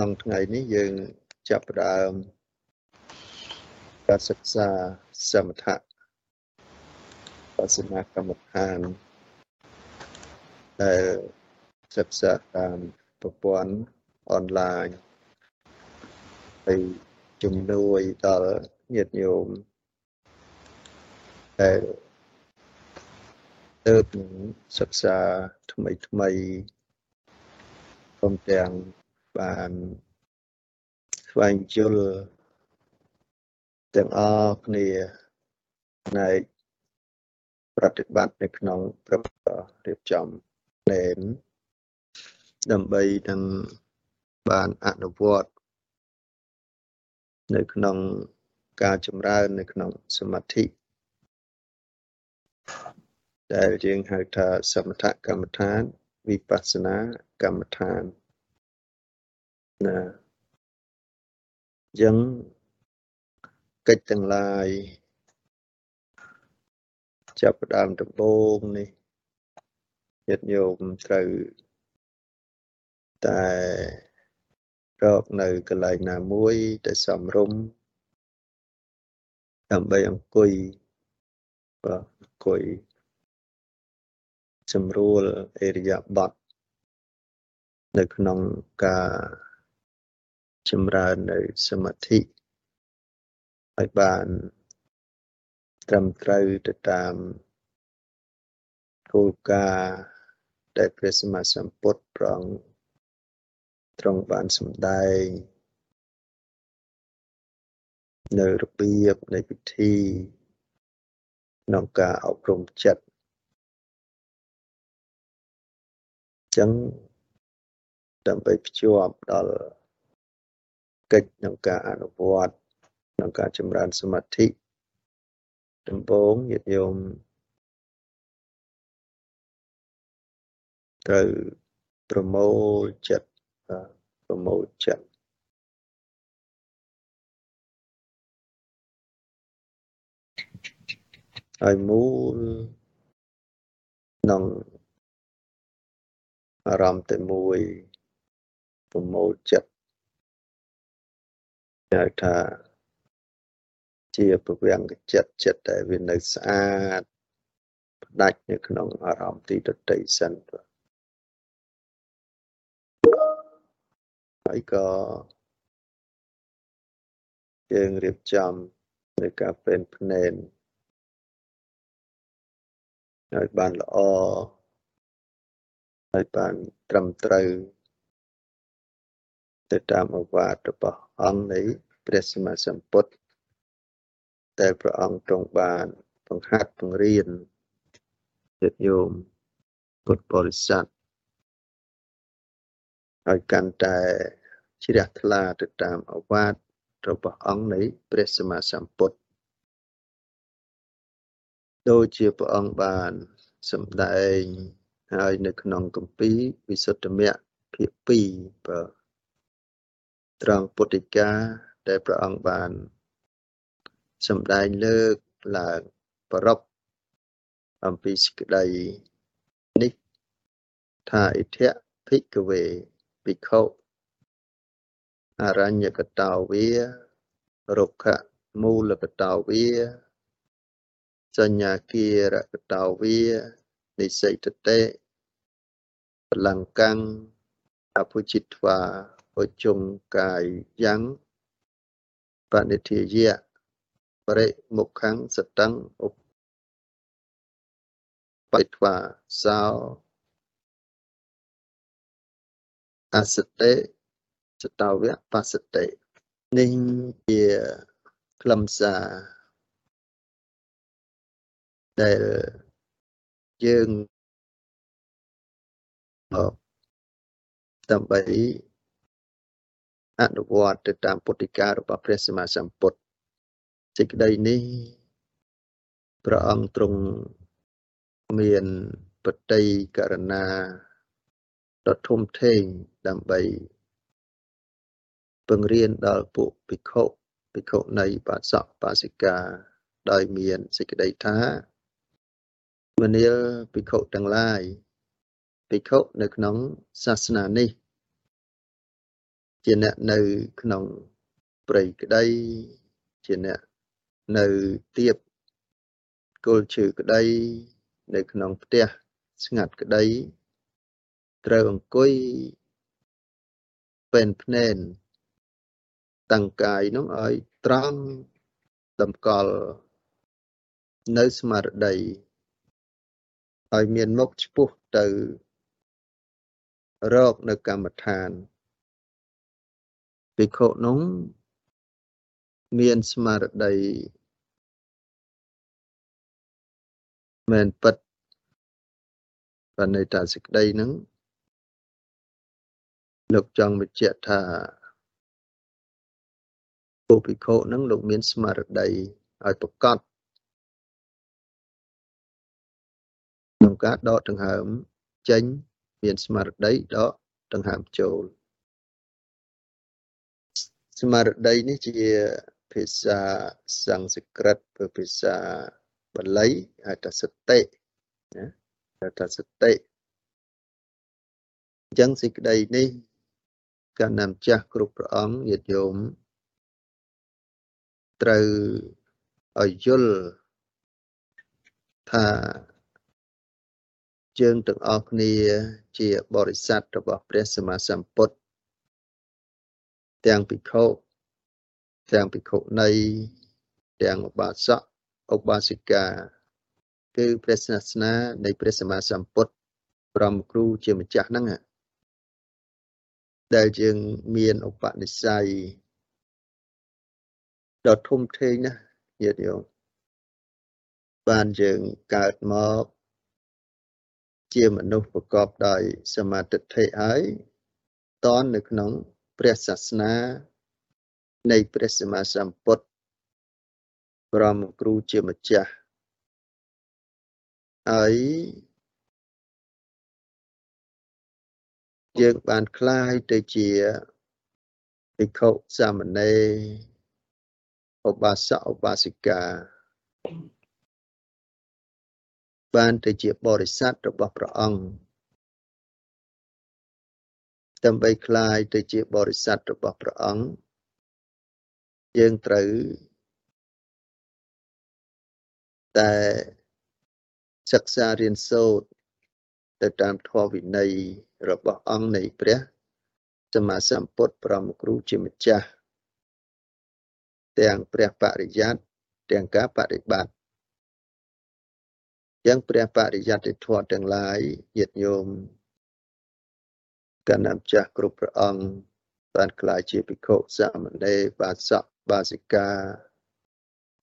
ក្នុងថ្ងៃនេះយើងចាប់ផ្ដើមការសិក្សាសមថៈបស្សនាកម្មដ្ឋានដែលសិក្សាតាមប្រព័ន្ធអនឡាញហើយជំនួយដល់ញាតិញោមដែលទើបសិក្សាថ្មីថ្មីព្រមទាំង បានស្វែងយល់ទាំងអស់គ្នាផ្នែកប្រតិបត្តិនៅក្នុងប្រពរៀបចំណែនដើម្បីនឹងបានអនុវត្តនៅក្នុងការចម្រើននៅក្នុងសមាធិដែលយើងហៅថាសមថកម្មដ្ឋានវិបស្សនាកម្មដ្ឋាន ណាយ៉ាងកិច្ចទាំងឡាយចាប់ផ្ដើមដំបូងនេះញាតិញោមត្រូវតែរកនៅកន្លែងណាមួយដែលសំរុំដើម្បីអង្គុយបាទអង្គុយសម្រួលអេរិយាបថនៅក្នុងការ ចម្រើននៅសមាធិឲ្យបានត្រឹមត្រូវទៅតាមគោលការណ៍ដែលព្រះសម្មាសម្ពុទ្ធប្រងទ្រង់បានសម្ដែងនៅរបៀបនៃពិធីក្នុងការអប់រំចិត្តចឹងដើម្បីភ្ជាប់ដល់ កិច្ចក្នុងការអនុវត្តក្នុងការចម្រើនសមាធិដំបូងញាតិញោមត្រូវប្រមូលចិត្តប្រមូលចិត្តហើយមូលក្នុងអារម្មណ៍តែមួយប្រមូលចិត្ត ហៅថាជាពវាំងចិត្តចិត្តដែលវានៅស្អាតផ្ដាច់នៅក្នុងអារម្មណ៍ទីដតីសិនហើយក៏យើងរៀបចំនៅការពេនភ្នែនឲ្យបានល្អឲ្យបានត្រឹមត្រូវទៅតាមអវាទរបស់ អង្គនៃព្រះសម្មាសម្ពុទ្ធដែលព្រះអង្គទ្រង់បានបង្ហាត់បង្រៀនញាតិញោមពុទ្ធបរិស័ទឲ្យកាន់តែជ្រះថ្លាទៅតាមអវាទរបស់អង្គនៃព្រះសម្មាសម្ពុទ្ធដូចជាព្រះអង្គបានសម្ដែងហើយនៅក្នុងគម្ពីរវិសុទ្ធមគ្គភាគ2បាទ ត្រង់ពុទ្ធិកាដែលព្រះអង្គបានសម្ដែងលើកឡើងប្ររពអំពីសេចក្តីនេះថាអិធៈភិក្ខវេភិក្ខុអរញ្ញកតោវារុក្ខមូលកតោវាសញ្ញាគារកតោវានិសិតតេបលង្កੰអពុជិត្វា ឧជុងកាយយ៉ាងបនិធិយៈបរិមុខੰសតੰឧបិត្វាសោអសតិសតវៈបសតិនេះជាខ្លឹមសារដែលយើងដើម្បី អនុវត្តទៅតាមពុទ្ធិការបស់ព្រះសម្មាសម្ពុទ្ធសេចក្តីនេះព្រះអង្គទ្រង់មានបតីករណាដ៏ធំធេងដើម្បីបង្រៀនដល់ពួកភិក្ខុភិក្ខុនៃបាសកបាសិកាដោយមានសេចក្តីថាមនាលភិក្ខុទាំងឡាយភិក្ខុនៅក្នុងសាសនានេះ ជជាអ្នកនៅក្នុងព្រៃក្តីជាអ្នកនៅទៀបគល់ឈើក្តី នៅក្នុងផ្ទះស្ងាត់ក្តីត្រូវអង្គុយពេនភ្នែនតាំងកាយនោះឲ្យត្រង់តម្កល់នៅស្មារតីឲ្យមានមុខឆ្ពោះទៅរកនៅកម្មដ្ឋាន ភិក្ខុនោះមានស្មារតីមែនពិតបានន័យថាសេចក្តីហ្នឹងលោកចង់បញ្ជាក់ថាពុភិក្ខុហ្នឹងលោកមានស្មារតីឲ្យប្រកបក្នុងការដកដង្ហើមចេញ មានស្មារតីដកដង្ហើមចូល ស្មារតីនេះជាភាសាសំស្ក្រឹតភាសាបាលីហៅថាសតិណាហៅថាសតិអញ្ចឹងសេចក្តីនេះកណ្ណាម្ចាស់គ្រប់ព្រះអង្គញាតិញោមត្រូវឲ្យយល់ថាយើងទាំងអស់គ្នាជាបរិស័ទរបស់ព្រះសម្មាសម្ពុទ្ធ ទាំងភិក្ខុទាំងភិក្ខុនីទាំងឧបាសកឧបាសិកាគឺព្រះសាសនានៃព្រះសម្មាសម្ពុទ្ធព្រមគ្រូជាម្ចាស់ហ្នឹងដែលយើងមានឧបនិស្ស័យដ៏ធំធេងណាស់ញាតិញោមបានយើងកើតមកជាមនុស្សប្រកបដោយសមាធិហើយតននៅក្នុង ព្រះសាសនានៃព្រះសម្មាសម្ពុទ្ធព្រមគ្រូជាម្ចាស់ហើយយើងបានคล้ายទៅជាភិក្ខុសាមណេរឧបាសកឧបាសិកាបានទៅជាបរិស័ទរបស់ព្រះអង្គ ដើម្បីคล้ายទៅជាបរិស័ទរបស់ព្រះអង្គយើងត្រូវតែសិក្សារៀនសូត្រទៅតាមធម៌វិន័យរបស់អង្គនៃព្រះសម្មាសម្ពុទ្ធប្រមគ្រូជាម្ចាស់ទាំងព្រះបរិយ័តទាំងការបដិបត្តិយ៉ាងព្រះបរិយ័តិធម៌ទាំងឡាយញាតិញោម កណ្ណាម្ចាស់គ្រប់ព្រះអង្គបានក្លាយជាភិក្ខុសាមណេរបាសកបាសិកា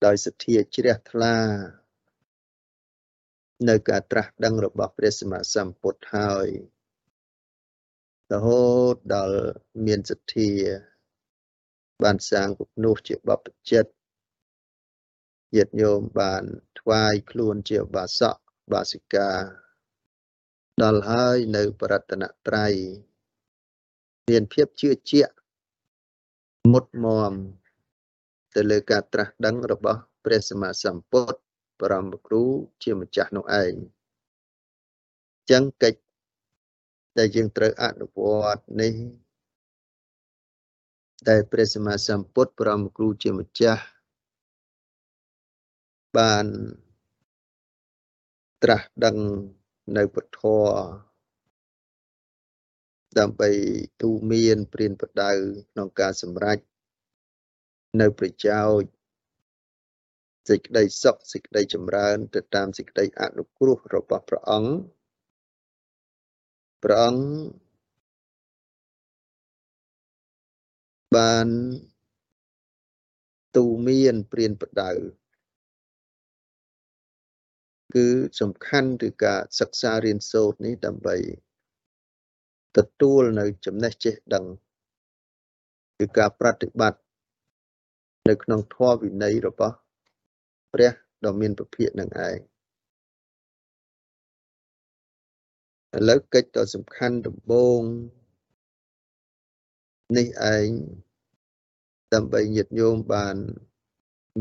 ដោយសទ្ធាជ្រះថ្លា នៅការត្រាស់ដឹងរបស់ព្រះសម្មាសម្ពុទ្ធហើយរហូតដល់មានសទ្ធា បានសាងពុនោះជាបព្វជិតញាតិញោមបានថ្វាយខ្លួនជាបាសកបាសិកា ដល់ហើយនៅបរតនត្រ័យ មានភាពជឿជាក់មុតមមទៅលើការត្រាស់ដឹងរបស់ព្រះសម្មាសម្ពុទ្ធបរមគ្រូជាម្ចាស់នោះឯងចឹងកិច្ចដែលយើងត្រូវអនុវត្តនេះដែលព្រះសម្មាសម្ពុទ្ធបរមគ្រូជាម្ចាស់បានត្រាស់ដឹងនៅពធ ដើម្បីទូមានព្រានប្រដៅក្នុងការសម្រេចនៅប្រយោជន៍សេចក្តីសុខសេចក្តីចម្រើនទៅតាមសេចក្តីអនុគ្រោះរបស់ព្រះអង្គព្រះអង្គបានទូមានព្រានប្រដៅគឺសំខាន់គឺការសិក្សារៀនសូត្រនេះដើម្បី ទទួលនៅចំណេះចេះដឹងគឺការប្រតិបត្តិនៅក្នុងធម៌វិន័យរបស់ព្រះដ៏មានពភាកនឹងឯងឥឡូវកិច្ចដ៏សំខាន់ដំបូងនេះឯងដើម្បីញាតិញោមបាន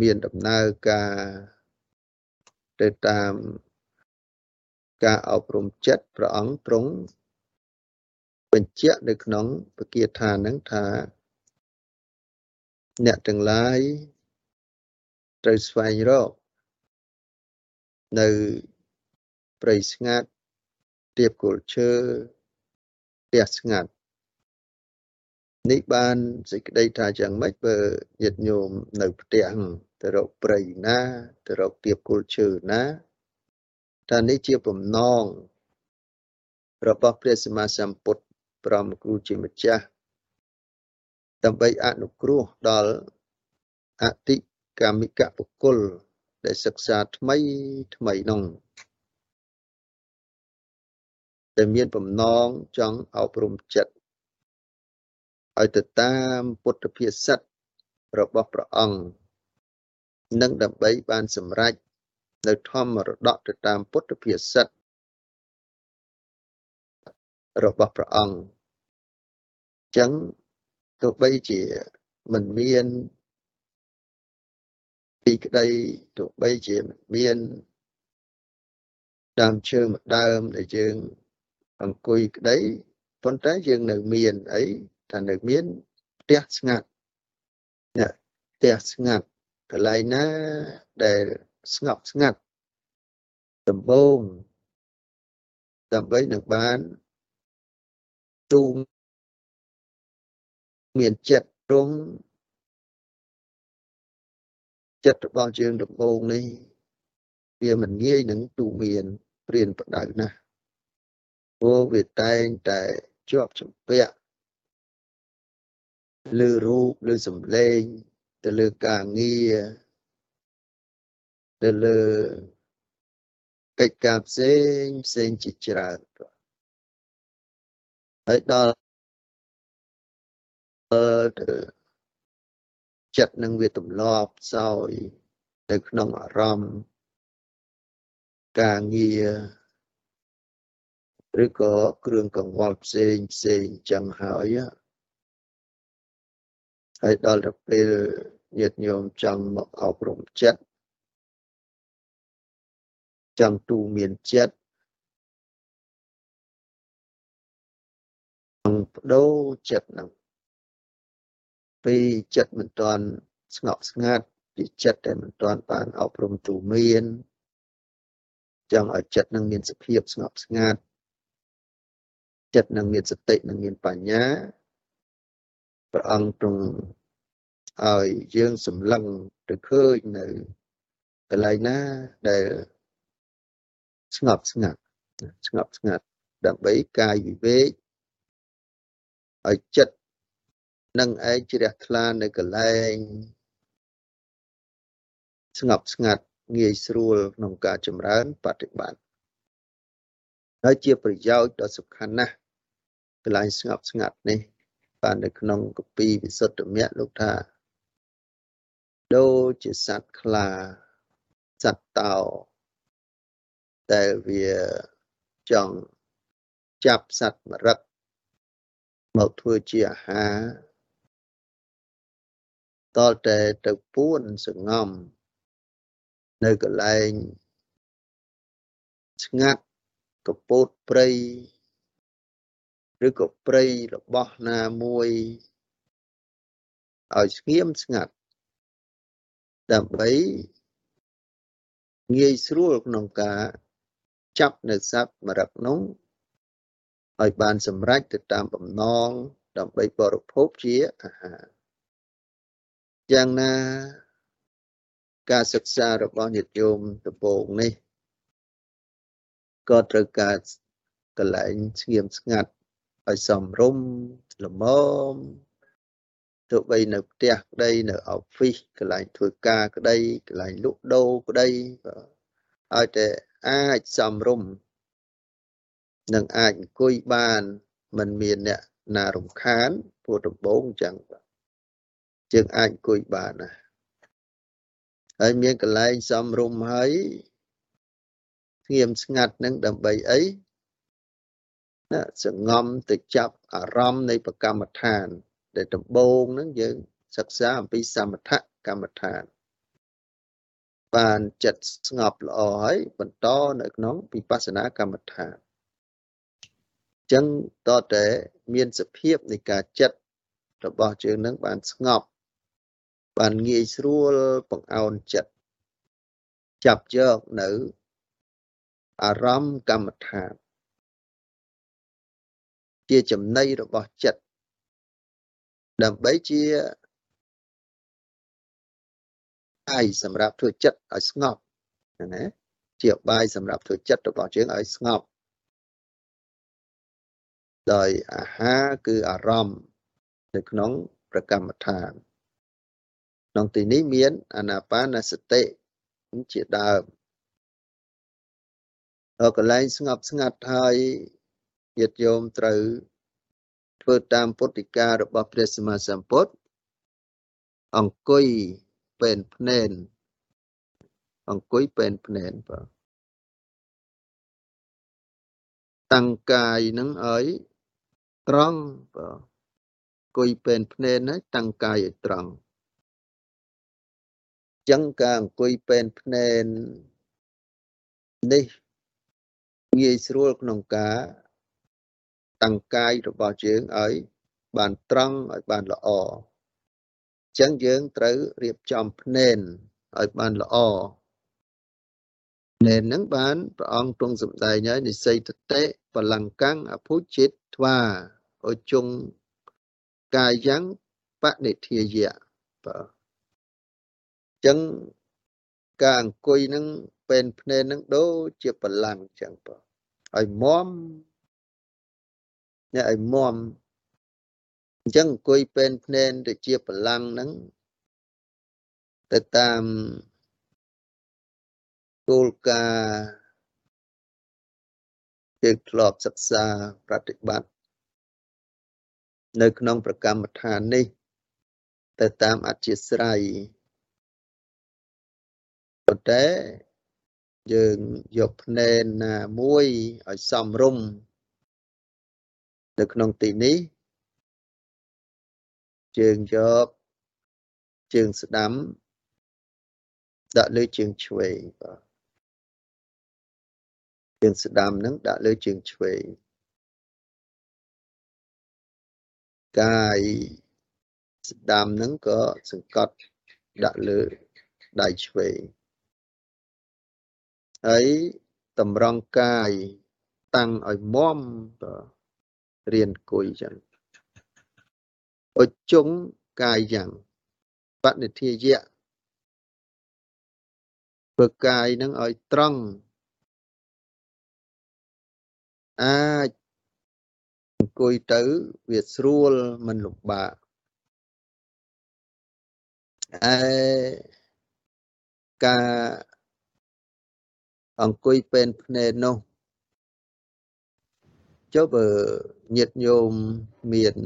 មានដំណើរការទៅតាមការអប់រំចិត្តព្រះអង្គទ្រង់ បញ្ជាក់នៅក្នុងពគាថានឹងថា អ្នកទាំងឡាយត្រូវស្វែងរកនៅព្រៃស្ងាត់ទៀបគល់ឈើផ្ទះស្ងាត់នេះបានសេចក្តីថាយ៉ាងម៉េចបើញាតិញោមនៅផ្ទះទៅរកព្រៃណាទៅរកទៀបគល់ឈើណាថានេះជាបំណងរបស់ព្រះសម្មាសម្ពុទ្ធ ព្រមគ្រូជាម្ចាស់ដើម្បីអនុគ្រោះដល់អតិកាមិកបុគ្គលដែលសិក្សាថ្មីថ្មីនោះដែលមានបំណងចង់អប់រំចិត្តឲ្យទៅតាមពុទ្ធភាសិតរបស់ព្រះអង្គនិងដើម្បីបានសម្រេចនៅធម្មរតកទៅតាមពុទ្ធភាសិតរបស់ព្រះអង្គអញ្ចឹងទោះបីជាមិនមានពីក្តីទោះបីជាមិនមានដើមឈើមួយដើមដែលយើងអង្គុយក្តីប៉ុន្តែយើងនៅមានអីថានៅមានផ្ទះស្ងាត់ណាផ្ទះស្ងាត់កន្លែងណាដែលស្ងប់ស្ងាត់ដំបងដើម្បីនឹងបានទូមា នចិត្តត្រង់ចិត្តរបស់យើងដំបូងនេះ វាមិនងាយនឹងទូមានព្រានប្រដៅណាស់ព្រោះវាតែងតែជាប់ជំពាក់លើរូបលើសម្លេង ទៅលើការងារទៅលើកិច្ចការផ្សេងផ្សេងជាច្រើនហើយដល់ ទៅចិត្តនឹងវាទម្លាប់សោយទៅក្នុងអារម្មណ៍ការងារឬក៏គ្រឿងកង្វល់ផ្សេងផ្សេងចឹងហើយហើយដល់ទៅពេលញាតិញោមចង់មកអប់រំចិត្តចង់ទូមានចិត្តបដូរចិត្តហ្នឹង ពីចិត្តមិនទាន់ស្ងប់ស្ងាត់ពីចិត្តដែលមិនទាន់បានអប់រំទូមានចង់ឲ្យចិត្តនឹងមានសភាពស្ងប់ស្ងាត់ចិត្តនឹងមានសតិនឹងមានបញ្ញាព្រះអង្គទ្រង់ឲ្យយើងសម្លឹងទៅឃើញនៅកន្លែងណាដែលស្ងប់ស្ងាត់ស្ងប់ស្ងាត់ដើម្បីកាយវិវេកឲ្យចិត្ត នឹងឯងជ្រះថ្លានៅកន្លែងស្ងប់ស្ងាត់ងាយស្រួលក្នុងការចម្រើនបប្រតិបត្តិហើយជាប្រយោជន៍ដ៏សំខាន់ណាស់កន្លែងស្ងប់ស្ងាត់នេះ បាននៅក្នុងកពីវិសុទ្ធមគ្គលោកថាដូចជាសត្វខ្លាសត្វតោដែលវាចង់ចាប់សត្វមរឹកមកធ្វើជាអាហារ តលតែទៅពួនសងំនៅកន្លែងស្ងាត់កពោតព្រៃឬក៏ព្រៃរបស់ណាមួយឲ្យស្ងៀមស្ងាត់ដើម្បីងាយស្រួលក្នុងការចាប់នៅសត្វមរឹកនោះឲ្យបានសម្រេចទៅតាមបំណងដើម្បីបរិភោគជាអាហារ យ៉ាងណាការសិក្សារបស់ញាតិញោមដំបូងនេះក៏ត្រូវការកន្លែងស្ងៀមស្ងាត់ឲ្យសមរម្យល្មមទោះបីនៅផ្ទះក្តីនៅអอฟហ្វិសកន្លែងធ្វើការក្តីកន្លែងលក់ដូរក្តីឲ្យតែអាចសមរម្យនឹងអាចអង្គុយបានមិនមានអ្នកណារំខានព្រោះដំបងអញ្ចឹង ជាងអាចអង្គុយបានណាហើយមានកន្លែងសំរុំហើយស្ងៀមស្ងាត់នឹងដើម្បីអីណាសងំទៅចាប់អារម្មណ៍នៃប្រកម្មដ្ឋាន ដែលដំបូងហ្នឹងយើងសិក្សាអំពីសមថកម្មដ្ឋាន បានចិត្តស្ងប់ល្អហើយបន្តនៅក្នុងវិបស្សនាកម្មដ្ឋានចឹងតតែមានសភាពនៃការចិត្តរបស់យើងនឹងបានស្ងប់ បានងាយស្រួលបង្អោនចិត្តចាប់យកនៅអារម្មណ៍កម្មដ្ឋានជាចំណៃរបស់ចិត្តដើម្បីជាបាយសម្រាប់ធ្វើចិត្តឲ្យស្ងប់ណាជាបាយសម្រាប់ធ្វើចិត្តរបស់យើងឲ្យស្ងប់ដោយអាហារគឺអារម្មណ៍នៅក្នុងប្រកម្មដ្ឋាន ក្នុងទីនេះមានអានាបានសតិជាដើមដល់កន្លែងស្ងប់ស្ងាត់ហើយញាតិញោមត្រូវធ្វើតាមពុទ្ធិការបស់ព្រះសម្មាសម្ពុទ្ធអង្គុយពេនភ្នែនអង្គុយពេនភ្នែនបាទតាំងកាយនឹងឲ្យត្រង់បាទអង្គុយពេនភ្នែនហើយតាំងកាយឲ្យត្រង់ ចឹងការអង្គុយពេនភ្នែននេះងាយស្រួលក្នុងការតាំងកាយរបស់យើងឲ្យបានត្រង់ឲ្យបានល្អអញ្ចឹងយើងត្រូវរៀបចំភ្នែនឲ្យបានល្អភ្នែនហ្នឹងបានព្រះអង្គទ្រង់សម្ដែងហើយនិស័យតតិបលង្កាំងអភុចិតធ្វាអជុងកាយ៉ាងបនិធាយៈបាទ ចឹងការអង្គុយនឹងពេលភ្នែននឹងដូចជាបលាំងចឹងបើឲ្យមមអ្នកឲ្យមមអញ្ចឹងអង្គុយពេលភ្នែនទៅជាបលាំងហ្នឹងទៅតាមគោលការណ៍ជាធ្លាប់សិក្សាប្រតិបត្តិនៅក្នុងប្រកម្មដ្ឋាននេះ ទៅតាមអធិស្រ័យ ប៉ុន្តែយើងយកភ្នែនណាមួយឲ្យសំរុំនៅក្នុងទីនេះជើងយកជើងស្ដាំដាក់លើជើងឆ្វេងបាទជើងស្ដាំនឹងដាក់លើជើងឆ្វេងកាយស្ដាំនឹងក៏សង្កត់ដាក់លើដៃឆ្វេង ហើយតម្រង់កាយតាំងឲ្យមមរៀនគួយចឹងអុជុងកាយយ៉ាងបនិធាយៈធ្វើកាយនឹងឲ្យត្រង់អាចអង្គុយទៅវាស្រួលមិនលំបាកអែការ អង្គុយពេនភ្នែននោះចុះបើញាតញោមមាន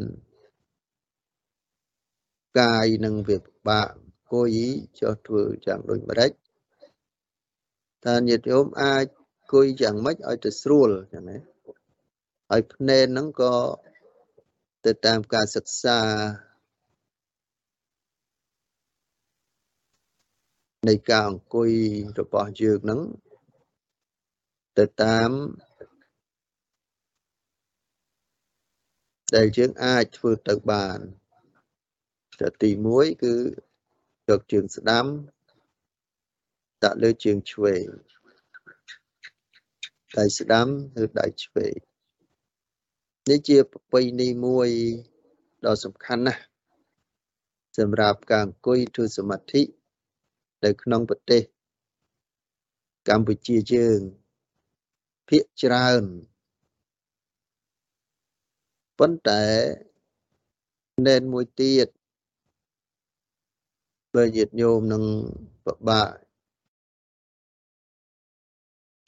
កាយនឹងវាពិបាកអង្គុយចុះធ្វើយ៉ាងដូចម្ដេចតើញាតញោមអាចអង្គុយយ៉ាងម៉េចឲ្យទៅស្រួលចឹងណាហើយភ្នែនហ្នឹងក៏ទៅតាមការសិក្សានៃការអង្គុយរបស់យើងហ្នឹង ទៅតាមដែលយើងអាចធ្វើទៅបានតែទី1គឺយកជើងស្ដាំដាក់លើជើងឆ្វេងដៃស្ដាំឬដៃឆ្វេងនេះជាប្រពៃណីមួយដ៏សំខាន់ណាស់សម្រាប់ការអង្គុយធ្វើសមាធិនៅក្នុងប្រទេសកម្ពុជាយើង ភាកច្រើនប៉ុន្តែណែនមួយទៀតបើញាតិញោមនឹងពិបាក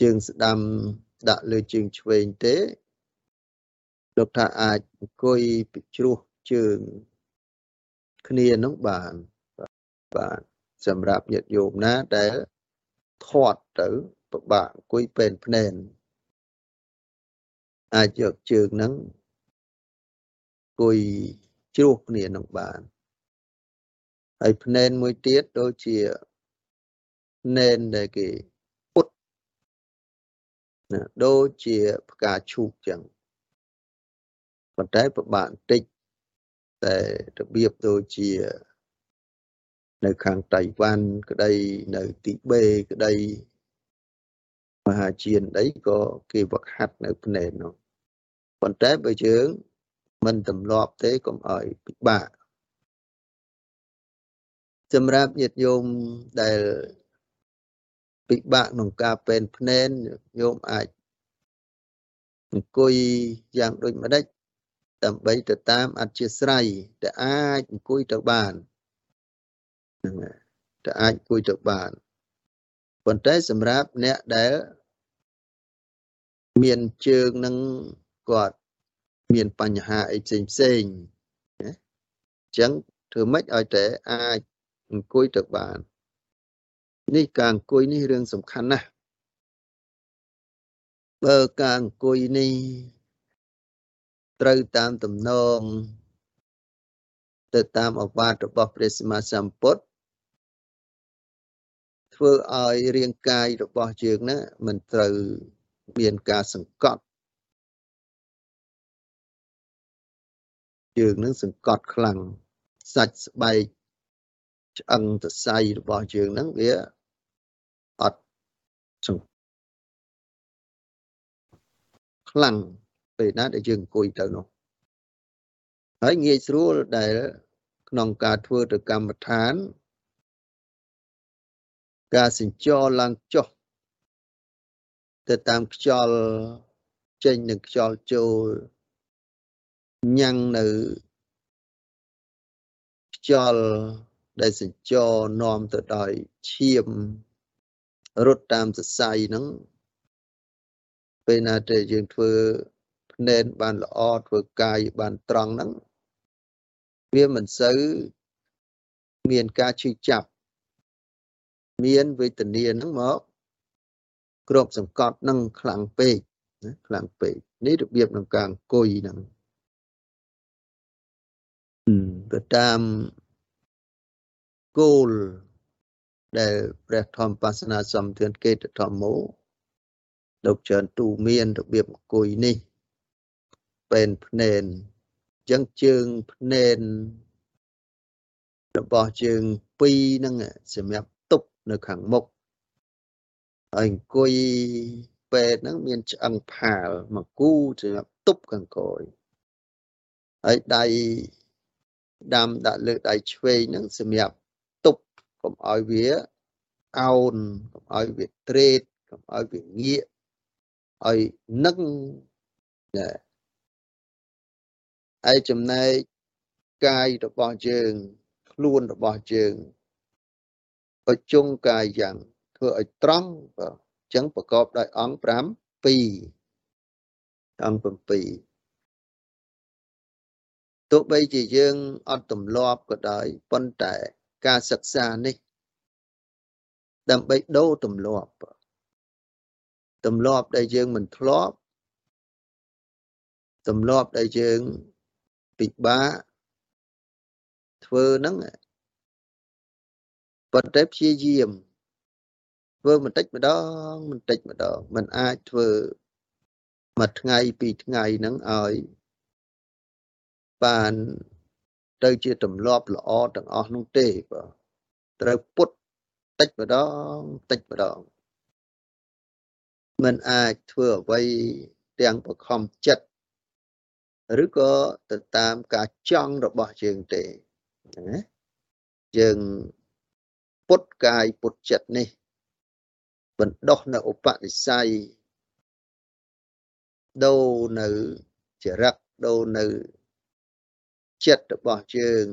ជើងស្ដាំដាក់លើជើងឆ្វេងទេលោកថាអាចអង្គុយពីជ្រោះជើងគ្នានឹងបានបាទសម្រាប់ញាតិញោមណាដែលធាត់ទៅពិបាកអង្គុយពេនភ្នែន អាចយកជើងហ្នឹងអង្គុយជ្រោះគ្នានឹងបានហើយភ្នែនមួយទៀតដូចជាភ្នែនដែលគេពុតណាដូចជាផ្កាឈូកចឹងប៉ុន្តែពិបាកបន្តិចតែរបៀបដូចជា នៅខាងតៃវ៉ាន់ក្តីនៅទីបេក្តីមហាជានអីក៏គេវឹកហាត់នៅភ្នែននោះ ប៉ុន្តែបើយើង មិនទម្លាប់ទេកុំឲ្យពិបាកសម្រាប់ញាតិញោមដែលពិបាកក្នុងការពេនភ្នែនញោមអាចអង្គុយយ៉ាងដូចម្ដេចដើម្បីទៅតាមអធិស្រ័យដែលអាចអង្គុយទៅបានហ្នឹងតែអាចអង្គុយទៅបានប៉ុន្តែសម្រាប់អ្នកដែលមានជើងនឹង គាត់មានបញ្ហាអីផ្សេងផ្សេងណាអញ្ចឹងធ្វើម៉េចឲ្យតែអាចអង្គុយទៅបាន នេះការអង្គុយនេះរឿងសំខាន់ណាស់បើការអង្គុយនេះត្រូវតាមតំណងទៅតាមអវាទរបស់ព្រះសម្មាសម្ពុទ្ធធ្វើឲ្យរាងកាយរបស់យើងណាមិនត្រូវមានការសង្កត់ យើងនឹងសង្កត់ខ្លាំងសាច់ស្បែកឆ្អឹងសរសៃរបស់យើងហ្នឹងវាអត់សង្ខ្លាំងពេលណាដែលយើងអង្គុយទៅនោះហើយងាយស្រួលដែលក្នុងការធ្វើទៅកម្មដ្ឋាន ការសញ្ចរឡើងចុះទៅតាមខ្យល់ចេញនឹងខ្យល់ចូល ញ៉ាំងនៅខ្យល់ដែលសញ្ចរនាំទៅដោយឈាមរត់តាមសរសៃហ្នឹងពេលណាដែលយើងធ្វើភ្នែនបានល្អធ្វើកាយបានត្រង់ហ្នឹងវាមិនសូវមានការឈឺចាប់មានវេទនាហ្នឹងមកគ្របសង្កត់នឹងខ្លាំងពេកណាខ្លាំងពេកនេះរបៀបក្នុងការអង្គុយហ្នឹង ទៅតាមគោលដែលព្រះធម្មបាសនាសំធានកេតធម្មោលោកច្រើនទូមានរបៀបអង្គុយនេះពេនភ្នែនចឹងជើងភ្នែនរបស់ជើងពីរហ្នឹងសម្រាប់ទប់នៅខាងមុខហើយអង្គុយពេទ្យហ្នឹងមានឆ្អឹងផាលមកគូសម្រាប់ទប់ខាងក្រោយហើយដៃ ដាំដាក់លើដៃឆ្វេងហ្នឹងសម្រាប់ទប់កុំឲ្យវាអោនកុំឲ្យវាត្រេតកុំឲ្យវាងាកឲ្យនឹកណែឯចំណែកកាយរបស់យើង ខ្លួនរបស់យើងបច្ចុងកាយយ៉ាងធ្វើឲ្យត្រង់បាទអញ្ចឹងប្រកបដោយអង្គ5 2អង្គ7 ទោះបីជាយើងអត់ទម្លាប់ក៏ដោយប៉ុន្តែការសិក្សានេះ ដើម្បីដូរទម្លាប់ទម្លាប់ដែលយើងមិនធ្លាប់ទម្លាប់ដែលយើងពិបាកធ្វើហ្នឹងប៉ុន្តែព្យាយាមធ្វើបន្តិចម្ដងបន្តិចម្ដងมันអាចធ្វើមួយថ្ងៃពីរថ្ងៃហ្នឹងឲ្យ បានទៅជាទម្លាប់ល្អទាំងអស់នោះទេបាទត្រូវពុតតិចម្ដងតិចម្ដងมันអាចធ្វើអ្វីទាំងបខំចិត្តឬក៏ទៅតាមការចង់របស់យើងទេណាយើងពុតកាយពុតចិត្តនេះបណ្ដោះនៅឧបនិស្ស័យដូរនៅចរិតដូរនៅ ចិត្តរបស់យើង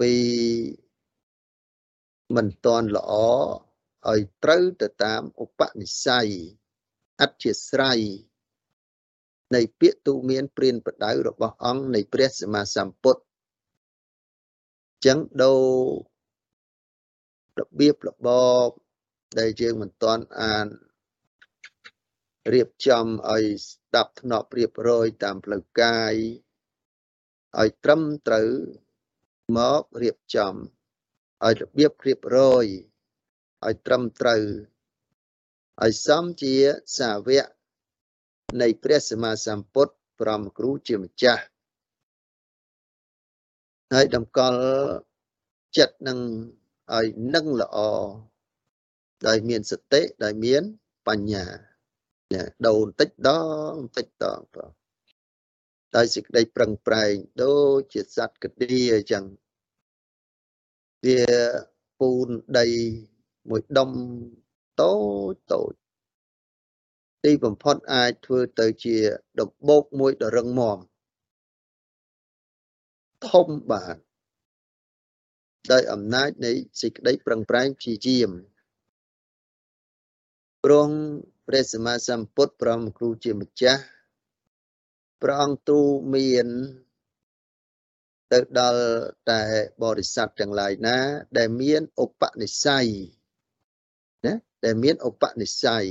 ពីមិនតន់ល្អឲ្យត្រូវទៅតាមឧបនិស្ស័យអធិស្រ័យនៃពាក្យទូមានព្រានប្រដៅរបស់អង្គនៃព្រះសម្មាសម្ពុទ្ធចឹងដូររបៀបរបបដែលយើងមិនទាន់អានរៀបចំឲ្យស្ដាប់ធ្នាប់រៀបរយតាមផ្លូវកាយ ឲ្យត្រឹមត្រូវមករៀបចំឲ្យរបៀបរៀបរយឲ្យត្រឹមត្រូវឲ្យសមជាសាវកនៃព្រះសម្មាសម្ពុទ្ធប្រមគ្រូជាម្ចាស់ហើយតម្កល់ចិត្តនឹងឲ្យនឹងល្អដោយមានសតិដោយមានបញ្ញាណាដូរបន្តិចដងបន្តិចដងបង ដោយសេចក្តីប្រឹងប្រែងដូចជាសត្វកឌីអញ្ចឹងវាពូនដីមួយដុំតូចតូចទីបំផុតអាចធ្វើទៅជាដំបូកមួយដ៏រឹងមាំធំបាទដោយអំណាចនៃសេចក្តីប្រឹងប្រែងព្យាយាមព្រងព្រះសម្មាសម្ពុទ្ធព្រមគ្រូជាម្ចាស់ ព្រះអង្គទូមានទៅដល់តែបរិស័ទទាំងឡាយណា ដែលមានឧបនិស្ស័យណាដែលមានឧបនិស្ស័យ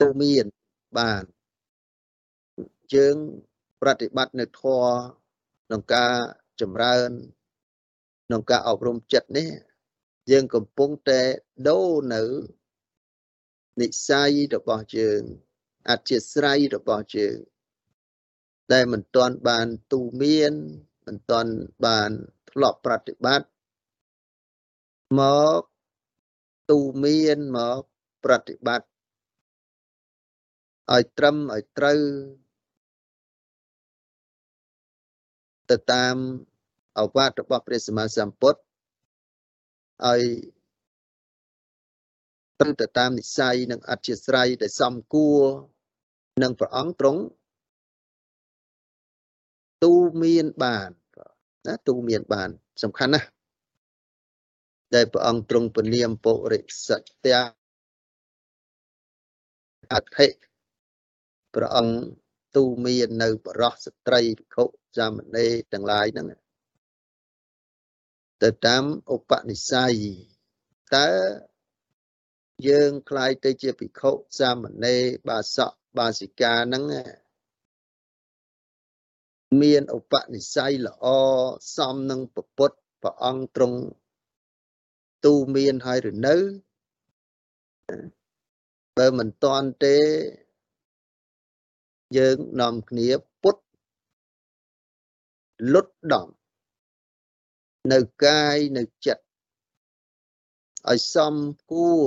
ទូមានបានយើងប្រតិបត្តិនៅធម៌ក្នុងការចម្រើនក្នុងការអប់រំចិត្តនេះ យើងកំពុងតែដូរនៅនិស័យរបស់យើងអធិស្រ័យរបស់យើងដែលមិនទាន់បានទូមានមិនទាន់បានធ្លាប់ប្រតិបត្តិមកទូមានមកប្រតិបត្តិឲ្យត្រឹមឲ្យត្រូវទៅតាមអវាទរបស់ព្រះសម្មាសម្ពុទ្ធ ឲ្យត្រឹមទៅតាមនិស័យនិងអធិស្រ័យដែលសំគួរនឹងព្រះអង្គទ្រង់ទូមានបានណាទូមានបាន សំខាន់ណាស់ដែលព្រះអង្គទ្រង់ពនាមពុរិសត្យអធិព្រះអង្គទូមាននៅបរោះស្ត្រីភិក្ខុសាមណេរទាំងឡាយហ្នឹង ទៅតាមឧបនិស្ស័យតើយើងคล้ายទៅជាភិក្ខុសាមណេរបាសកបាសិកាហ្នឹងមានឧបនិស្ស័យល្អសមនឹងពុទ្ធព្រះអង្គទ្រង់ទូមានហើយឬនៅបើមិនតាន់ទេយើងនាំគ្នាពុតលុតដំ នៅកាយនៅចិត្តឲ្យសំគួរ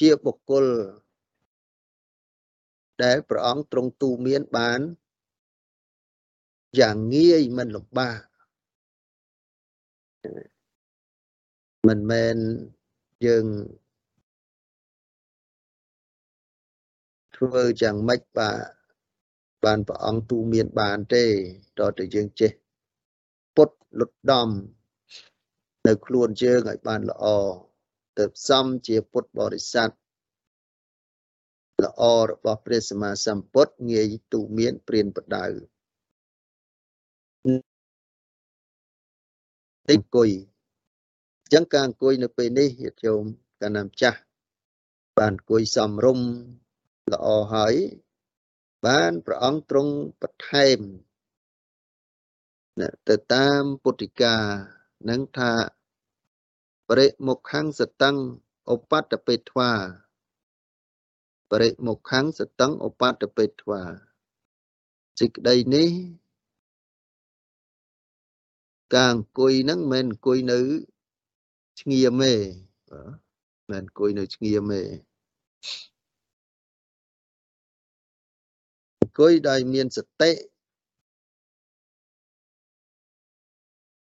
ជាបុគ្គលដែលព្រះអង្គទ្រង់ទូមានបានយ៉ាងងាយមិនលំបាកមិនមែនយើងធ្វើយ៉ាងម៉េចបាទបានព្រះអង្គទូមានបានទេតើតើយើងចេះពុត លុតដំនៅខ្លួនយើងឲ្យបានល្អទៅផ្សំជាពុទ្ធបរិស័ទល្អរបស់ព្រះសម្មាសម្ពុទ្ធងាយទូមានព្រានបដៅទីអង្គុយអញ្ចឹងការអង្គុយនៅពេលនេះញាតិញោមកាលណាម្ចាស់បានអង្គុយសំរុំល្អហើយបានព្រះអង្គទ្រង់បន្ថែម ទៅតាមពុទ្ធិកានឹងថាបរិមុខੰសតੰឧបតពេធ្វាបរិមុខੰសតੰឧបតពេធ្វាសេចក្តីនេះការអង្គុយហ្នឹងមិនអង្គុយនៅស្ងៀមទេមិនអង្គុយនៅស្ងៀមទេអង្គុយដោយមានសតិ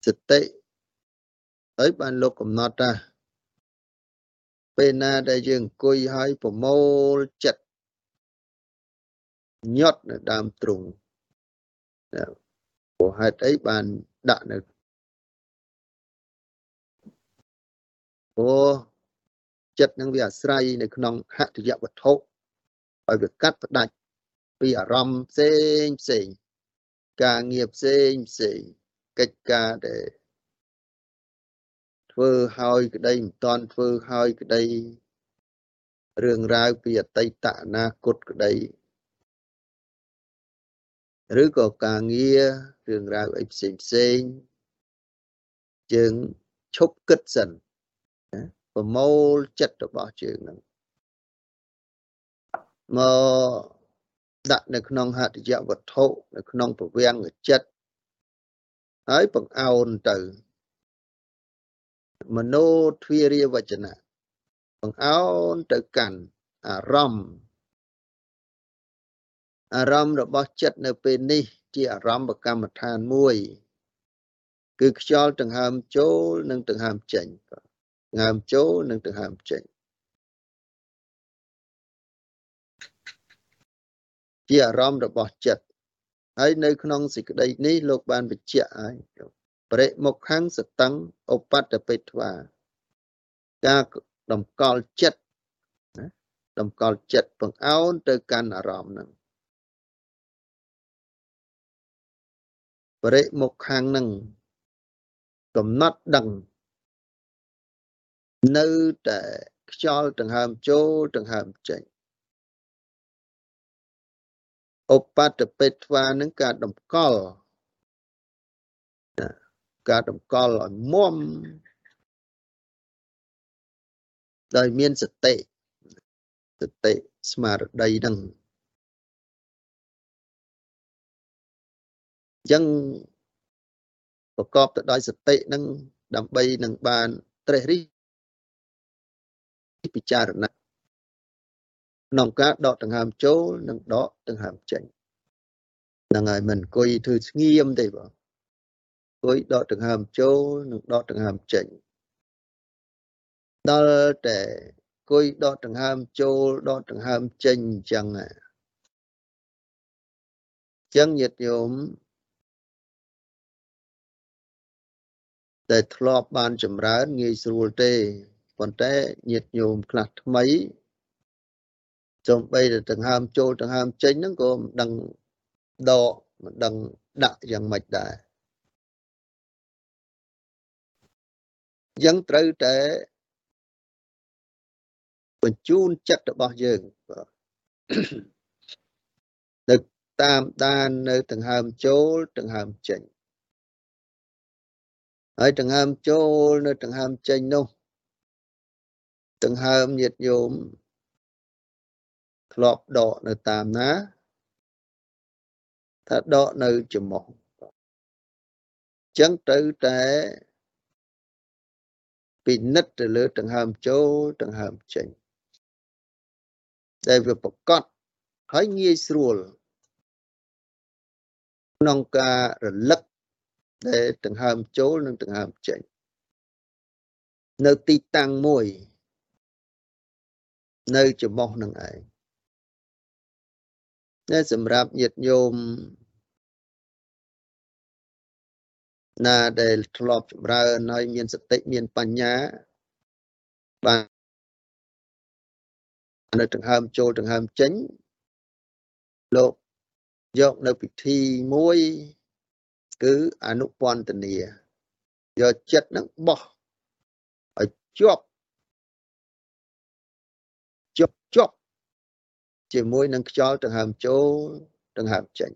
សតិហើយបានលោកកំណត់ថាពេលណាដែលយើងអង្គុយហើយប្រមូលចិត្តញាត់នៅដើមទ្រូងព្រោះហេតុអីបានដាក់នៅព្រោះចិត្តនឹងវាអាស្រ័យនៅក្នុងហតិយវត្ថុឲ្យវាកាត់ផ្ដាច់ពីអារម្មណ៍ផ្សេងផ្សេងការងារផ្សេងផ្សេង កិច្ចការដែលធ្វើហើយក្តីមិនតាន់ធ្វើហើយក្តីរឿងរ៉ាវពីអតីតអនាគតក្តីឬក៏ការងាររឿងរ៉ាវអីផ្សេងផ្សេងយើងឈប់គិតសិនប្រមូលចិត្តរបស់ជើងហ្នឹងមកដាក់នៅក្នុងហត្ថយវត្ថុនៅក្នុងពវាំងចិត្ត ហើយបង្អោនទៅមโนទ្វារាវចនៈបង្អោនទៅកាន់អារម្មណ៍អារម្មណ៍របស់ចិត្តនៅពេលនេះ ជាអារម្មណ៍កម្មដ្ឋានមួយ គឺខ្យល់ដង្ហើមចូលនិងដង្ហើមចេញដង្ហើមចូលនិងដង្ហើមចេញជាអារម្មណ៍របស់ចិត្ត ហើយនៅក្នុងសេចក្តីនេះលោកបានបញ្ជាក់ហើយបរិមុខខាងសតੰឧបតបេធ្វាការតម្កល់ចិត្តណាតម្កល់ចិត្តបង្អោនទៅកាន់អារម្មណ៍ហ្នឹងបរិមុខខាងហ្នឹងកំណត់ដឹងនៅតែខ្យល់ដង្ហើមចូលដង្ហើមចេញ ឧបតបេធ្វានឹងការតម្កល់ការតម្កល់ឲ្យមុំដោយមានសតិសតិស្មារតីនឹងអញ្ចឹងប្រកបទៅដោយសតិនឹងដើម្បីនឹងបានត្រេះរិះពិចារណា ក្នុងការដកដង្ហើមចូលនិងដកដង្ហើមចេញហ្នឹងហើយមិនអង្គុយធ្វើស្ងៀមទេបងអង្គុយដកដង្ហើមចូលនិងដកដង្ហើមចេញដល់តែអង្គុយដកដង្ហើមចូលដកដង្ហើមចេញអញ្ចឹងអញ្ចឹងញាតិញោមតែធ្លាប់បានចម្រើនងាយស្រួលទេប៉ុន្តែញាតិញោមខ្លះថ្មី ចំបីតែដង្ហើមចូលដង្ហើមចេញហ្នឹងក៏មិនដឹងដកមិនដឹងដាក់យ៉ាងម៉េចដែរយ៉ាងត្រូវតែបញ្ជូនចិត្តរបស់យើងនៅតាមដាននៅដង្ហើមចូលដង្ហើមចេញហើយដង្ហើមចូលនៅដង្ហើមចេញនោះដង្ហើមញាតញោម ធ្លាប់ដកនៅតាមណាថាដកនៅច្រមុះចឹងត្រូវតែពិនិត្យទៅលើដង្ហើមចូលដង្ហើមចេញដែលវាប្រកបហើយងាយស្រួលក្នុងការរលឹកដែលដង្ហើមចូលនិងដង្ហើមចេញនៅទីតាំងមួយ នៅច្រមុះនឹងឯង តែសម្រាប់ញាតិញោមណាដែលធ្លាប់ចម្រើនហើយមានសតិមានបញ្ញាបាននៅដង្ហើមចូលដង្ហើមចេញលោកយកនៅពិធីមួយគឺអនុពន្ធនាយកចិត្តនឹងបោះឲ្យជាប់ជាប់ជាប់ ជាមួយនឹងខ្យល់ដង្ហើមចូលដង្ហើមចេញ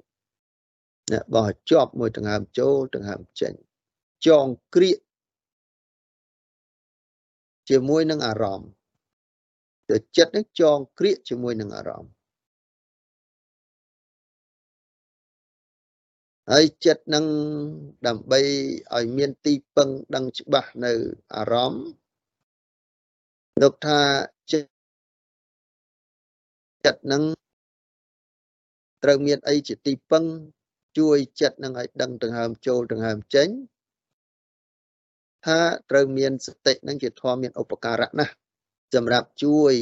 ណាបោះជាប់មួយដង្ហើមចូលដង្ហើមចេញចងក្រៀកជាមួយនឹងអារម្មណ៍ទៅចិត្តនឹងចងក្រៀកជាមួយនឹងអារម្មណ៍ហើយចិត្តនឹងដើម្បីឲ្យមានទីពឹងដឹងច្បាស់នៅអារម្មណ៍លោកថាចិត្ត នឹងត្រូវមានអីជាទីពឹងជួយចិត្តនឹងឲ្យដឹងដង្ហើមចូលដង្ហើមចេញថាត្រូវមានសតិនឹងជាធម៌មានឧបការៈណាស់សម្រាប់ជួយ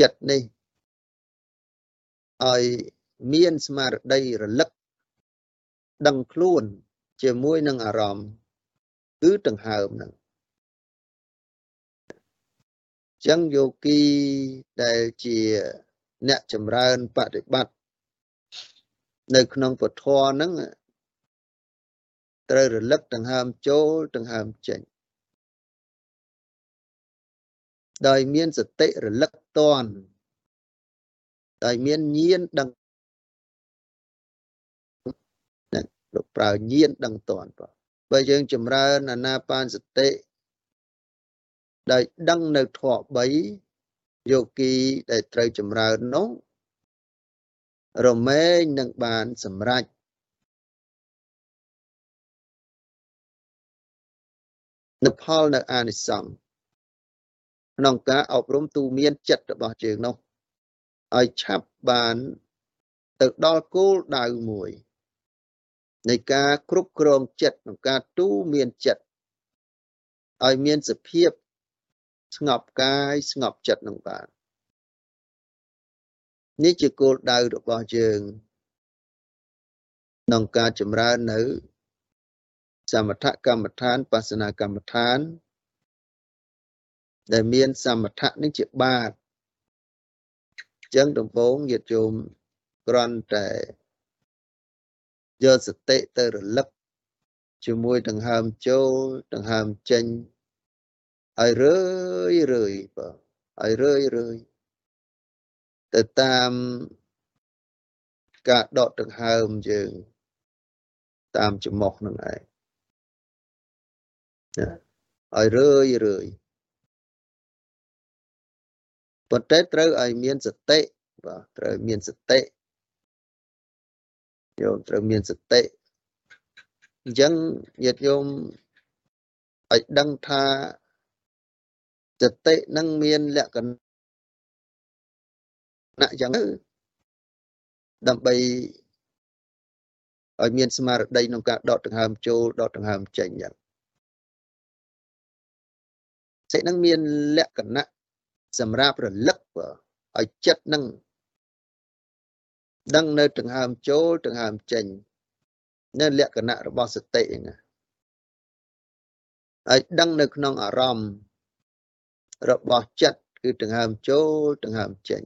ចិត្តនេះឲ្យមានស្មារតីរលឹកដឹងខ្លួនជាមួយនឹងអារម្មណ៍គឺដង្ហើមហ្នឹង ចឹងយោគីដែលជាអ្នកចម្រើនបប្រតិបត្តិនៅក្នុងពធហ្នឹងត្រូវរលឹកដង្ហើមចូលដង្ហើមចេញដោយមានសតិរលឹកតន់ដោយមានញៀនដឹងលោកប្រើញៀនដឹងតន់បាទបើយើងចម្រើនអាណាបានសតិ ដោយដឹងនៅធម៌3យោគីដែលត្រូវចម្រើននោះរមែងនឹងបានសម្រេចនៅផលនៅអានិសង្សក្នុងការអប់រំទូមានចិត្តរបស់យើងនោះឲ្យឆាប់បានទៅដល់គោលដៅមួយនៃការគ្រប់គ្រងចិត្តក្នុងការទូមានចិត្តឲ្យមានសភាព ស្ងប់កាយស្ងប់ចិត្តនឹងបាននេះជាគោលដៅរបស់យើងក្នុងការចម្រើននៅ សមថកម្មដ្ឋានបស្សនាកម្មដ្ឋាន ដែលមាន សមថៈនេះជាបាតអញ្ចឹងដំបូងញាតិជុំគ្រាន់តែយកសតិទៅរលឹកជាមួយដង្ហើមចូលដង្ហើមចេញ ឲ្យរឿយរឿយបាទឲ្យរឿយរឿយទៅតាមការដកដង្ហើមយើង តាមច្រមុះនឹងឯងឲ្យរឿយរឿយប៉ុន្តែត្រូវឲ្យមានសតិបាទត្រូវមានសតិយោមត្រូវមានសតិអញ្ចឹងញាតិញោមឲ្យដឹងថា សតិនឹងមានលក្ខណៈយ៉ាងទៅដើម្បីឲ្យមានស្មារតីក្នុងការដកដង្ហើមចូលដកដង្ហើមចេញយ៉ាងសេចនឹងមានលក្ខណៈសម្រាប់រលឹកឲ្យចិត្តនឹងដឹងនៅដង្ហើមចូលដង្ហើមចេញនៅលក្ខណៈរបស់សតិហ្នឹងហើយដឹងនៅក្នុងអារម្មណ៍ របស់ចិត្តគឺដង្ហើមចូលដង្ហើមចេញ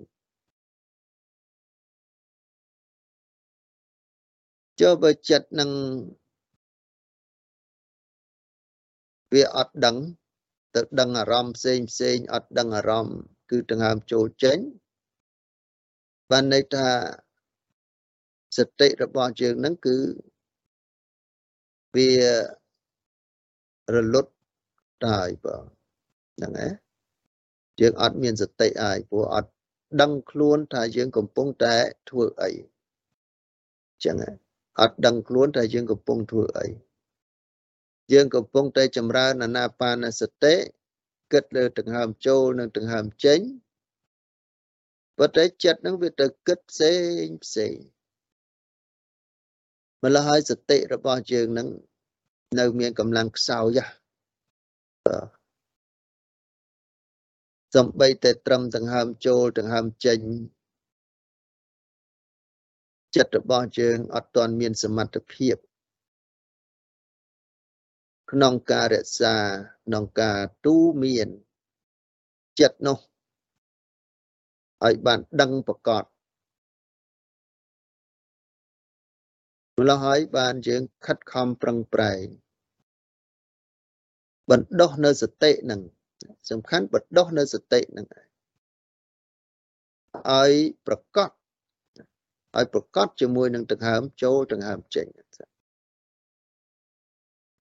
ចូលបើចិត្តនឹងវាអត់ដឹង ទៅដឹងអារម្មណ៍ផ្សេងផ្សេងអត់ដឹងអារម្មណ៍គឺដង្ហើមចូលចេញបានន័យថាសតិរបស់យើងនឹងគឺវារលត់ដែរបងហ្នឹងឯង យើងអត់មានសតិអាយព្រោះអត់ដឹងខ្លួនថាយើងកំពុងតែធ្វើអីចឹងអត់ដឹងខ្លួនថាយើងកំពុងធ្វើអីយើងកំពុងតែចម្រើនអាណាបានសតិគិតលើដង្ហើមចូលនិងដង្ហើមចេញប៉ុន្តែចិត្តនឹងវាទៅគិតផ្សេងផ្សេងម្ល៉េះហើយសតិរបស់យើងនឹងនៅមានកម្លាំងខ្សោយ សំបីតែត្រឹមដង្ហើមចូលដង្ហើមចេញចិត្តរបស់យើងអត់ទាន់មានសមត្ថភាព ក្នុងការរក្សាក្នុងការទូមានចិត្តនោះឲ្យបានដឹងប្រកបម្ល៉េះហើយបានយើងខិតខំប្រឹងប្រែងបណ្ដោះនៅសតិនឹង សំខាន់បណ្ដោះនៅសតិនឹងឲ្យប្រកបឲ្យប្រកបជាមួយនឹងដង្ហើមចូលដង្ហើមចេញ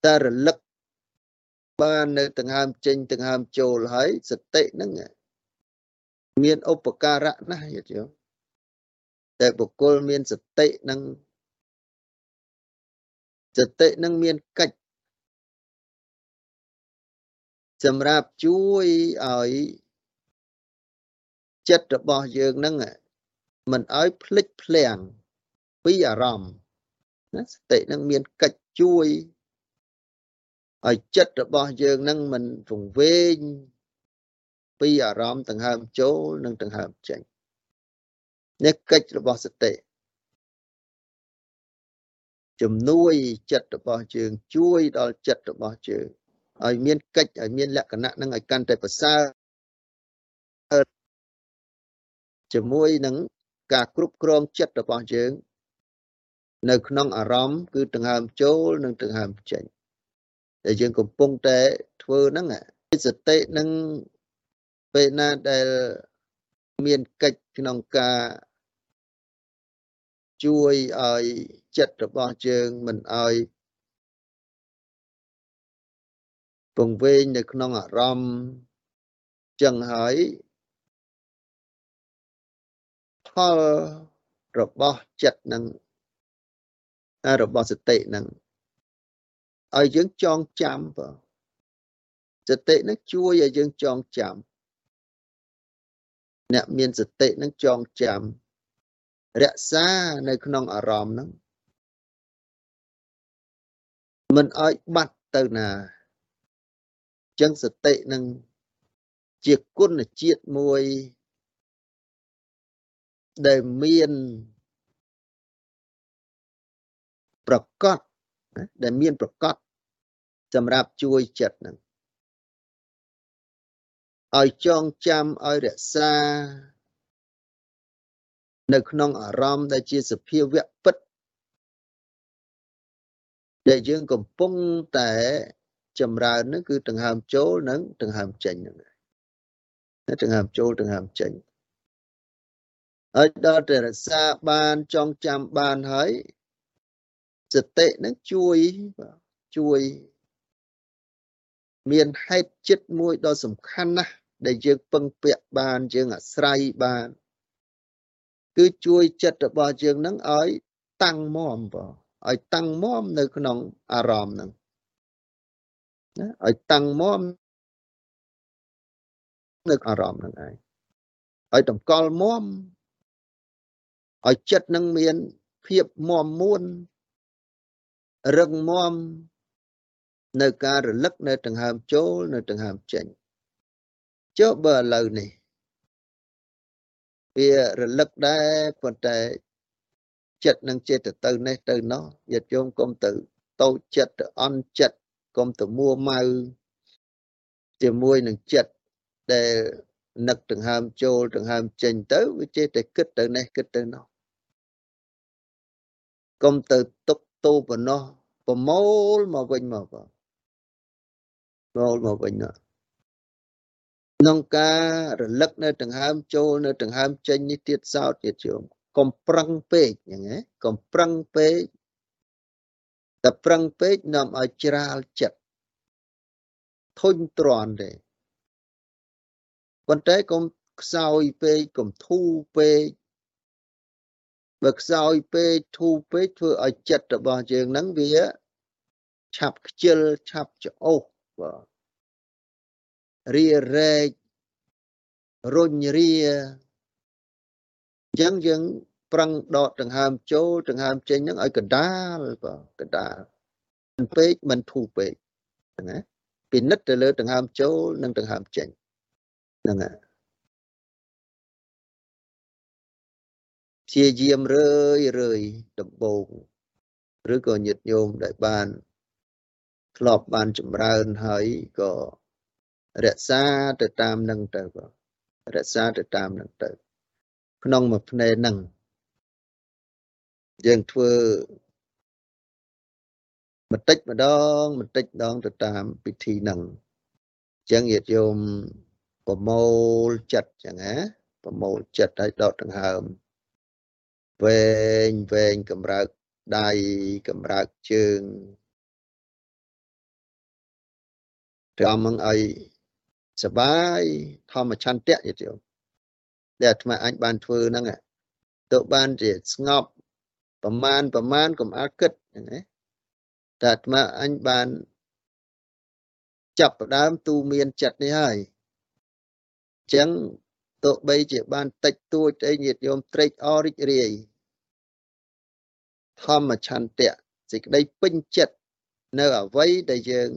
តែរលឹកបាននៅដង្ហើមចេញដង្ហើមចូលហើយសតិនឹងមានឧបការៈណាស់យល់ទេតែបុគ្គលមានសតិនឹងសតិនឹងមានកិច្ច សម្រាប់ជួយឲ្យចិត្តរបស់យើងនឹងមិនឲ្យភ្លេចភ្លាំងពីអារម្មណ៍ណាសតិនឹងមានកិច្ចជួយឲ្យចិត្តរបស់យើងនឹងមិនវង្វេងពីអារម្មណ៍ដង្ហើមចូលនិងដង្ហើមចេញនេះកិច្ចរបស់សតិជំនួយចិត្តរបស់ជើងជួយដល់ចិត្តរបស់ជើង ឲ្យមានកិច្ចឲ្យមានលក្ខណៈនឹងឲ្យកាន់តែប្រសើរជាមួយនឹងការគ្រប់គ្រងចិត្តរបស់យើង នៅក្នុងអារម្មណ៍គឺដង្ហើមចូលនិងដង្ហើមចេញដែលយើងកំពុងតែធ្វើហ្នឹងសតិនឹងពេលណាដែលមានកិច្ចក្នុងការជួយឲ្យចិត្តរបស់យើងមិនឲ្យ ពង្វេងនៅក្នុងអារម្មណ៍ចឹងហើយផលរបស់ចិត្តនឹងរបស់សតិនឹងឲ្យយើងចងចាំបើសតិនឹងជួយឲ្យយើងចងចាំអ្នកមានសតិនឹងចងចាំរក្សានៅក្នុងអារម្មណ៍ហ្នឹងមិនឲ្យបាត់ទៅណា ចឹងសតិនឹងជាគុណជាតិមួយដែលមានប្រកបដែលមានប្រកបសម្រាប់ជួយចិត្តនឹងឲ្យចងចាំឲ្យរក្សា នៅក្នុងអារម្មណ៍ដែលជាសភាវៈពិតដែលយើងកំពុងតែ ចម្រើននឹងគឺដង្ហើមចូលនិងដង្ហើមចេញហ្នឹងដង្ហើមចូលដង្ហើមចេញហើយដល់តែរក្សាបានចងចាំបានហើយសតិនឹងជួយជួយមានហេតុចិត្តមួយដ៏សំខាន់ណាស់ដែលយើងពឹងពាក់បានយើងអាស្រ័យបាន គឺជួយចិត្តរបស់យើងនឹងឲ្យតាំងមមបងឲ្យតាំងមមនៅក្នុងអារម្មណ៍នឹង ណាឲ្យតាំងមមនៅអារម្មណ៍នឹងឯងឲ្យតម្កល់មមឲ្យចិត្តនឹងមានភាពមមមួនរឹងមាំនៅការរលឹកនៅដង្ហើមចូលនៅដង្ហើមចេញចុះបើឥឡូវនេះវារលឹកដែរប៉ុន្តែចិត្តនឹងចេតទៅនេះទៅនោះញាតិញោមកុំទៅតូចចិត្តទៅអន់ចិត្ត កុំទៅមួម៉ៅជាមួយនឹងចិត្តដែលនឹកដង្ហើមចូលដង្ហើមចេញទៅវាចេះតែគិតទៅនេះគិតទៅនោះកុំទៅទុកតូប៉ុណ្ណោះប្រមូលមកវិញមកបងប្រមូលមកវិញនោះក្នុងការរលឹកនៅដង្ហើមចូលនៅដង្ហើមចេញនេះទៀតសោតទៀតជុំកុំប្រឹងពេកហ្នឹងណាកុំប្រឹងពេក តែប្រឹងពេកនាំឲ្យច្រាលចិត្តធុញទ្រាន់ទេប៉ុន្តែកុំខ្សោយពេកកុំធូរពេកបើខ្សោយពេកធូរពេកធ្វើឲ្យចិត្តរបស់យើងហ្នឹងវាឆាប់ខ្ជិលឆាប់ច្អូសបាទរារែករុញរាអញ្ចឹងយើង ប្រឹងដកដង្ហើមចូលដង្ហើមចេញហ្នឹងឲ្យកដាលបាទកដាលមិនពេកមិនធូរពេកហ្នឹងណាពិនិត្យទៅលើដង្ហើមចូលនិងដង្ហើមចេញហ្នឹងហើយព្យាយាមរឿយរឿយដំបូងឬក៏ញាតញោមដែលបានធ្លាប់បានចម្រើនហើយក៏រក្សាទៅតាមនឹងទៅបងរក្សាទៅតាមនឹងទៅ ក្នុងមួយភ្នែកហ្នឹង យើងធ្វើបន្តិចម្ដងបន្តិចម្ដងទៅតាមពិធីហ្នឹងអញ្ចឹងញាតិយោមប្រមូលចិត្តចឹងណាប្រមូលចិត្តឲ្យដកដង្ហើមវែងវែងកម្រើកដៃកម្រើកជើងត្រង់មកឲ្យសបាយធម្មឆន្ទៈយល់ដែលអាត្មាអញបានធ្វើហ្នឹងទៅបានជាស្ងប់ ប្រមាណប្រមាណកុំអាគិតហ្នឹងណាតែអាត្មាអញបានចាប់ផ្ដើមទូមានចិត្តនេះហើយអញ្ចឹងទោះបីជាបានតិចតួចអីញាតិញោមត្រេកអររីករាយធម្មឆន្ទៈសេចក្តីពេញចិត្តនៅអវ័យដែលយើង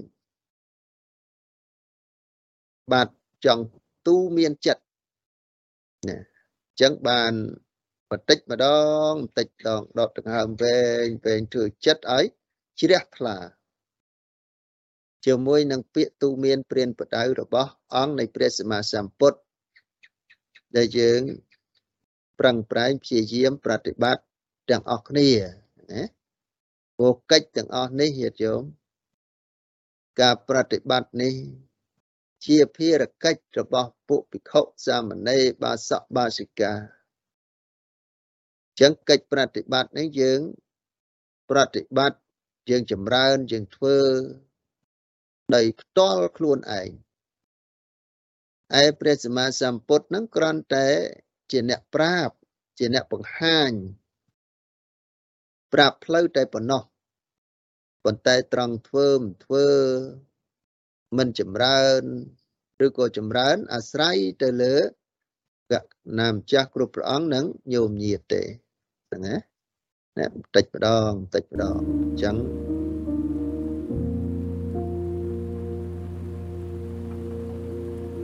បាទចង់ទូមានចិត្តណាអញ្ចឹងបាន បន្តិចម្ដងបន្តិចម្ដងដកដង្ហើមវែងវែងធ្វើចិត្តឲ្យជ្រះថ្លាជាមួយនឹងពាក្យទូមានព្រានបដៅរបស់អង្គនៃព្រះសម្មាសម្ពុទ្ធដែលយើងប្រឹងប្រែងព្យាយាមប្រតិបត្តិទាំងអស់គ្នាណាព្រោះកិច្ចទាំងអស់នេះញាតិញោមការប្រតិបត្តិនេះ ជាភារកិច្ចរបស់ពួកភិក្ខុសាមណេរបាសកបាសិកា ចឹងកិច្ចប្រតិបត្តិនេះយើង ប្រតិបត្តិយើងចម្រើនយើងធ្វើដោយផ្ទាល់ខ្លួនឯងឯព្រះសម្មាសម្ពុទ្ធនឹងគ្រាន់តែជាអ្នកប្រាប់ជាអ្នកបង្ហាញ ប្រាប់ផ្លូវតែប៉ុណ្ណោះប៉ុន្តែត្រង់ធ្វើមិនធ្វើមិនចម្រើនឬក៏ចម្រើន អាស្រ័យទៅលើកណាម្ចាស់គ្រប់ព្រះអង្គនិងញោមញាតទេ ហ្នឹងណាបន្តិចម្ដងបន្តិចម្ដងអញ្ចឹង